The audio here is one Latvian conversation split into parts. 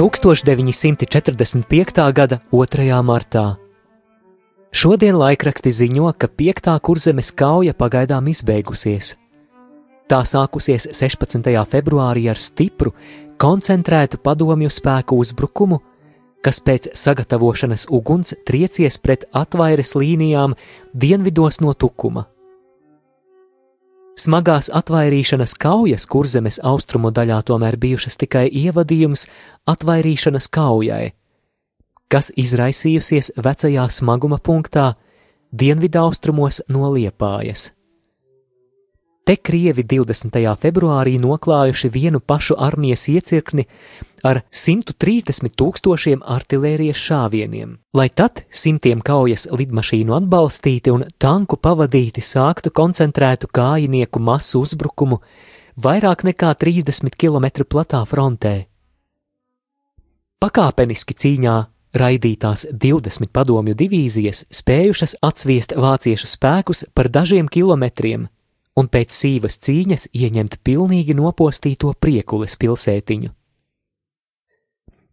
Tūkstoš 945. gada 2. martā Šodien laikraksti ziņo, ka piektā kurzemes kauja pagaidām izbeigusies. Tā sākusies 16. februārī ar stipru, koncentrētu padomju spēku uzbrukumu, kas pēc sagatavošanas uguns triecies pret atvairas līnijām dienvidos no Tukuma. Smagās atvairīšanas kaujas kurzemes austrumu daļā tomēr bijušas tikai ievadījums atvairīšanas kaujai, kas izraisījusies vecajā smaguma punktā, dienvidaustrumos no Liepājas. Te krievi 20. februārī noklājuši vienu pašu armijas iecirkni ar 130 tūkstošiem artērijas šāvieniem, lai tad simtiem kaujas lidmašīnu atbalstīti un tanku pavadīti sāktu koncentrētu kājinieku masu uzbrukumu vairāk nekā 30 km platā frontē. Pakāpeniski cīņā raidītās 20 padomju divīzijas spējušas atsviest vāciešu spēkus par dažiem kilometriem un pēc sīvas cīņas ieņemt pilnīgi nopostīto priekules pilsētiņu.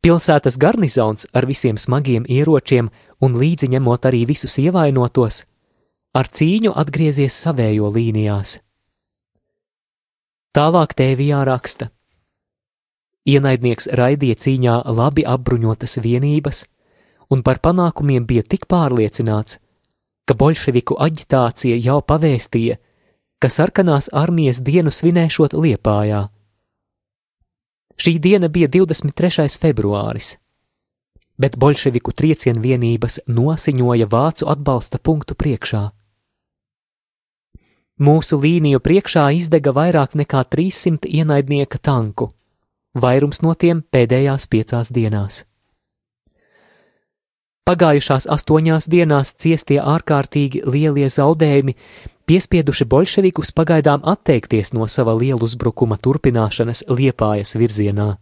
Pilsētas garnizons ar visiem smagiem ieročiem un līdzi ņemot arī visus ievainotos, ar cīņu atgriezies savējo līnijās. Tālāk tēvijā raksta: Ienaidnieks raidīja cīņā labi apbruņotas vienības, un par panākumiem bija tik pārliecināts, ka bolševiku aģitācija jau pavēstīja, ka sarkanās armijas dienu svinēšot Liepājā. Šī diena bija 23. februāris, bet bolševiku triecienu vienības nosiņoja vācu atbalsta punktu priekšā. Mūsu līniju priekšā izdega vairāk nekā 300 ienaidnieka tanku, vairums no tiem pēdējās piecās dienās. Pagājušās astoņās dienās ciestie ārkārtīgi lielie zaudējumi piespieduši bolševikus pagaidām atteikties no sava lielu uzbrukuma turpināšanas liepājas virzienā.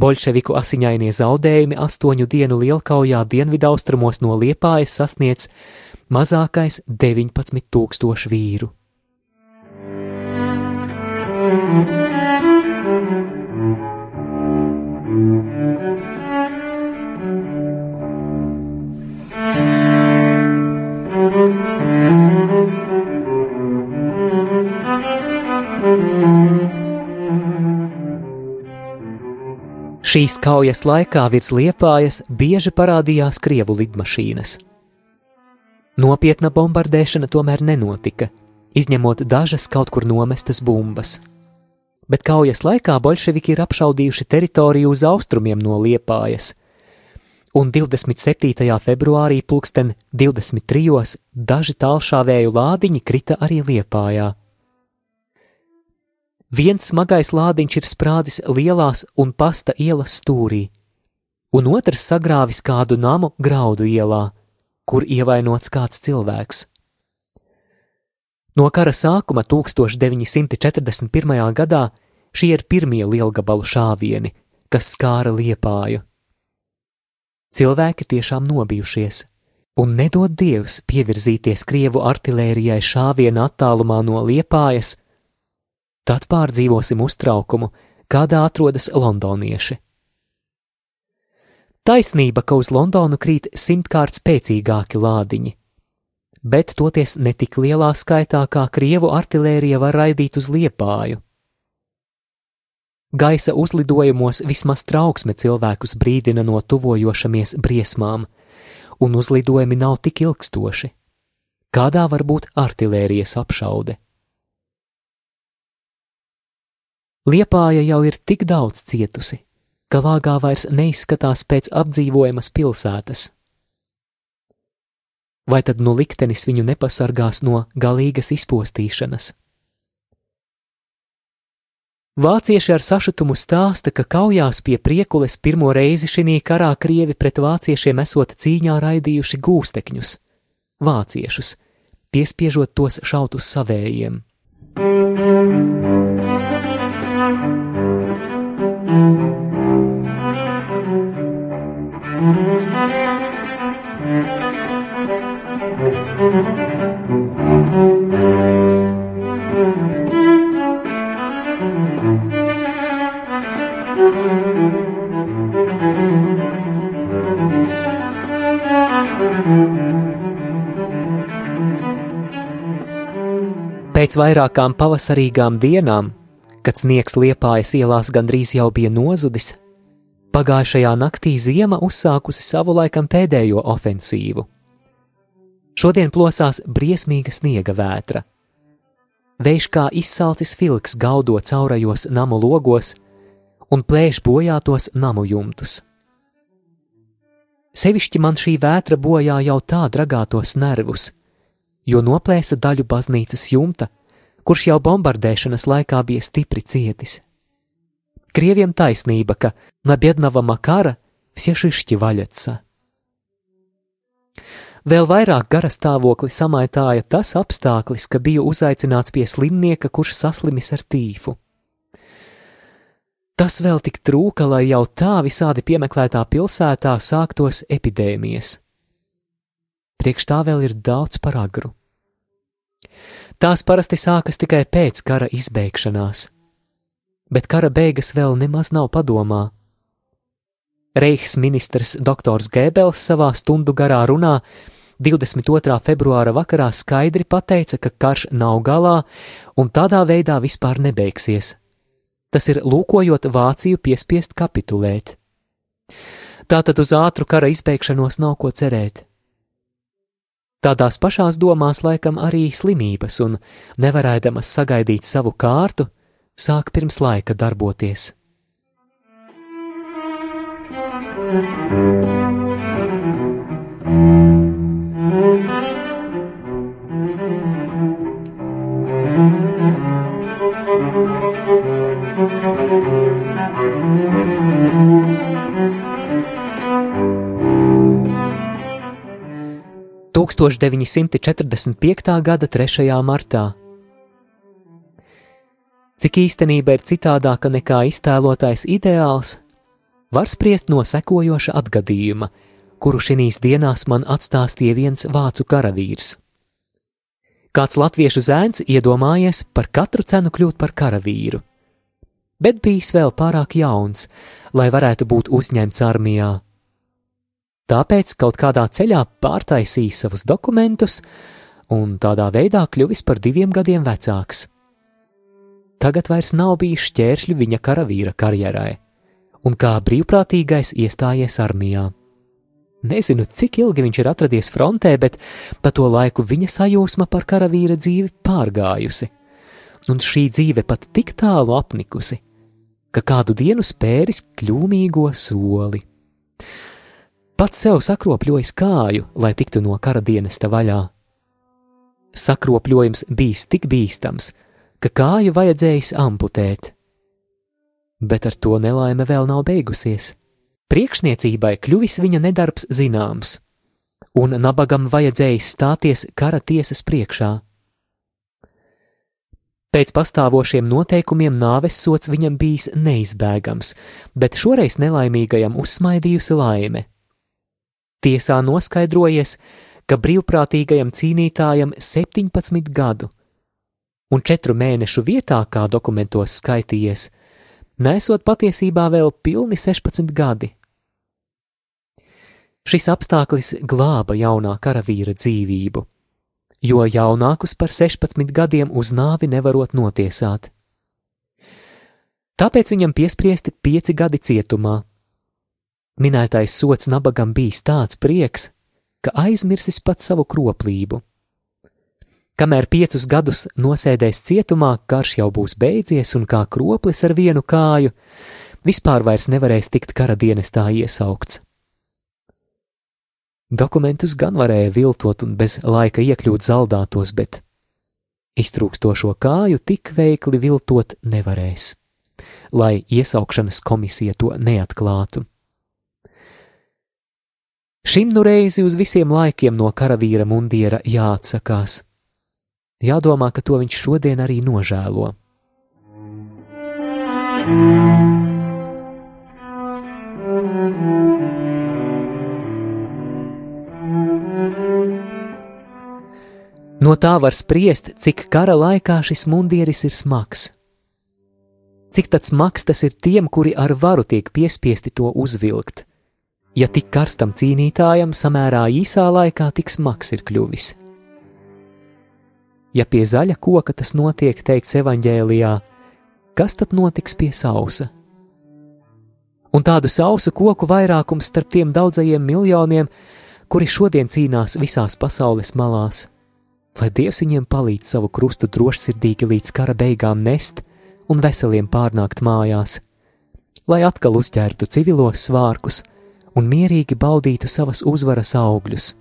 Bolševiku asiņainie zaudējumi astoņu dienu lielkaujā dienvidaustrumos no liepājas sasniedz mazākais 19 tūkstošu vīru. Thank you. Šīs kaujas laikā virs liepājas bieži parādījās krievu lidmašīnas. Nopietna bombardēšana tomēr nenotika, izņemot dažas kaut kur nomestas bumbas. Bet kaujas laikā bolševiki ir apšaudījuši teritoriju uz austrumiem no liepājas, un 27. februārī pulksten 23. daži tālšāvēju lādiņi krita arī liepājā. Viens smagais lādiņš ir sprādzis lielās un pasta ielas stūrī, un otrs sagrāvis kādu namu graudu ielā, kur ievainots kāds cilvēks. No kara sākuma 1941. gadā šie ir pirmie lielgabalu šāvieni, kas skāra liepāju. Cilvēki tiešām nobijušies, un nedod Dievs pievirzīties Krievu artilērijai šāviena attālumā no liepājas, Tad pārdzīvosim uztraukumu, kādā atrodas londonieši. Taisnība, ka uz Londonu krīt simtkārt spēcīgāki lādiņi, bet toties netik lielā skaitā, kā krievu artilērija var raidīt uz liepāju. Gaisa uzlidojumos vismaz trauksme cilvēkus brīdina no tuvojošamies briesmām, un uzlidojumi nav tik ilgstoši. Kādā var būt artilērijas apšaude? Liepāja jau ir tik daudz cietusi, ka Vāgā vairs neizskatās pēc apdzīvojamas pilsētas. vai tad nu liktenis viņu nepasargās no galīgas izpostīšanas? Vācieši ar sašutumu stāsta, ka kaujās pie priekules pirmo reizi šī karā krievi pret vāciešiem esot cīņā raidījuši gūstekņus, vāciešus, piespiežot tos šaut uz savējiem. Pēc vairākām pavasarīgām dienām, kad sniegs liepājas ielās gandrīz jau bija nozudis, pagājušajā naktī ziema uzsākusi savu laikam pēdējo ofensīvu. Šodien plosās briesmīga sniega vētra. Vējš kā izsalcis filks gaudo caurajos namu logos un plēš bojātos namu jumtus. Sevišķi man šī vētra bojā jau tā dragātos nervus, jo noplēsa daļu baznīcas jumta, kurš jau bombardēšanas laikā bija stipri cietis. Krieviem taisnība, ka na biednava makara все шишки валятся. Vēl vairāk gara stāvokli samaitāja tas apstākļis, ka biju uzaicināts pie slimnieka, kurš saslimis ar tīfu. Tas vēl tik trūka, lai jau tā visādi piemeklētā pilsētā sāktos epidēmijas. Priekš tā vēl ir daudz par agru. Tās parasti sākas tikai pēc kara izbeigšanās, bet kara beigas vēl nemaz nav padomā. Reichs ministrs dr. Gēbels savā stundu garā runā 22. februāra vakarā skaidri pateica, ka karš nav galā un tādā veidā vispār nebeigsies. Tas ir lūkojot Vāciju piespiest kapitulēt. Tātad uz ātru kara izbeigšanos nav ko cerēt. Tādās pašās domās laikam arī slimības, un nevarēdamas sagaidīt savu kārtu, sāk pirms laika darboties. Thank you. 1945. gada 3. martā. Cik īstenība ir citādāka nekā iztēlotais ideāls, var spriest no sekojoša atgadījuma, kuru šīs dienās man atstāstīja viens vācu karavīrs. Kāds latviešu zēns iedomājies par katru cenu kļūt par karavīru, bet bijis vēl pārāk jauns, lai varētu būt uzņemts armijā tāpēc kaut kādā ceļā pārtaisīja savus dokumentus un tādā veidā kļuvis par diviem gadiem vecāks. Tagad vairs nav bijis šķēršļi viņa karavīra karjerai, un kā brīvprātīgais iestājies armijā. Nezinu, cik ilgi viņš ir atradies frontē, bet pa to laiku viņa sajūsma par karavīra dzīvi pārgājusi, un šī dzīve pat tik tālu apnikusi, ka kādu dienu spēris kļūmīgo soli pats sev sakropļojis kāju, lai tiktu no kara dienesta vaļā. Sakropļojums bijis tik bīstams, ka kāju vajadzējis amputēt. Bet ar to nelaime vēl nav beigusies. Priekšniecībai kļuvis viņa nedarbs zināms, un nabagam vajadzējis stāties kara tiesas priekšā. Pēc pastāvošiem noteikumiem nāves sots viņam bijis neizbēgams, bet šoreiz nelaimīgajam uzsmaidījusi laime. Tiesā noskaidrojies, ka brīvprātīgajam cīnītājam 17 gadu un 4 mēnešu vietā, kā dokumentos skaitījies, nesot patiesībā vēl pilni 16 gadi. Šis apstākļis glāba jaunā karavīra dzīvību, jo jaunākus par 16 gadiem uz nāvi nevarot notiesāt. Tāpēc viņam piespriesti 5 gadi cietumā, Minētais sots nabagam bijis tāds prieks, ka aizmirsis pat savu kroplību. Kamēr piecus gadus nosēdēs cietumā, karš jau būs beidzies un kā kroplis ar vienu kāju, vispār vairs nevarēs tikt kara dienestā iesaukts. Dokumentus gan varēja viltot un bez laika iekļūt zaldātos, bet iztrūkstošo kāju tik veikli viltot nevarēs, lai iesaukšanas komisija to neatklātu. Šim nu reizi uz visiem laikiem no karavīra mundiera jāatsakās. Jādomā, ka to viņš šodien arī nožēlo. No tā var spriest, cik kara laikā šis mundieris ir smags. Cik tāds smags tas ir tiem, kuri ar varu tiek piespiesti to uzvilkt. Ja tik karstam cīnītājam samērā īsā laikā tik smags ir kļuvis. Ja pie zaļa koka tas notiek teikts evaņģēlijā, kas tad notiks pie sausa? Un tādu sausu koku vairākums starp tiem daudzajiem miljoniem, kuri šodien cīnās visās pasaules malās lai Dievs viņiem palīdz savu krustu drošsirdīgi līdz kara beigām nest un veseliem pārnākt mājās, lai atkal uzķertu civilos svārkus un mierīgi baudītu savas uzvaras augļus.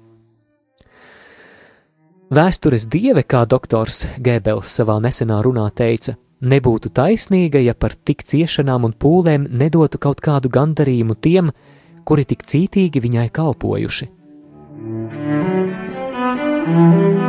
Vēstures dieve, kā doktors Gēbels savā nesenā runā teica, nebūtu taisnīga, ja par tik ciešanām un pūlēm nedotu kaut kādu gandarījumu tiem, kuri tik cītīgi viņai kalpojuši. Thank you.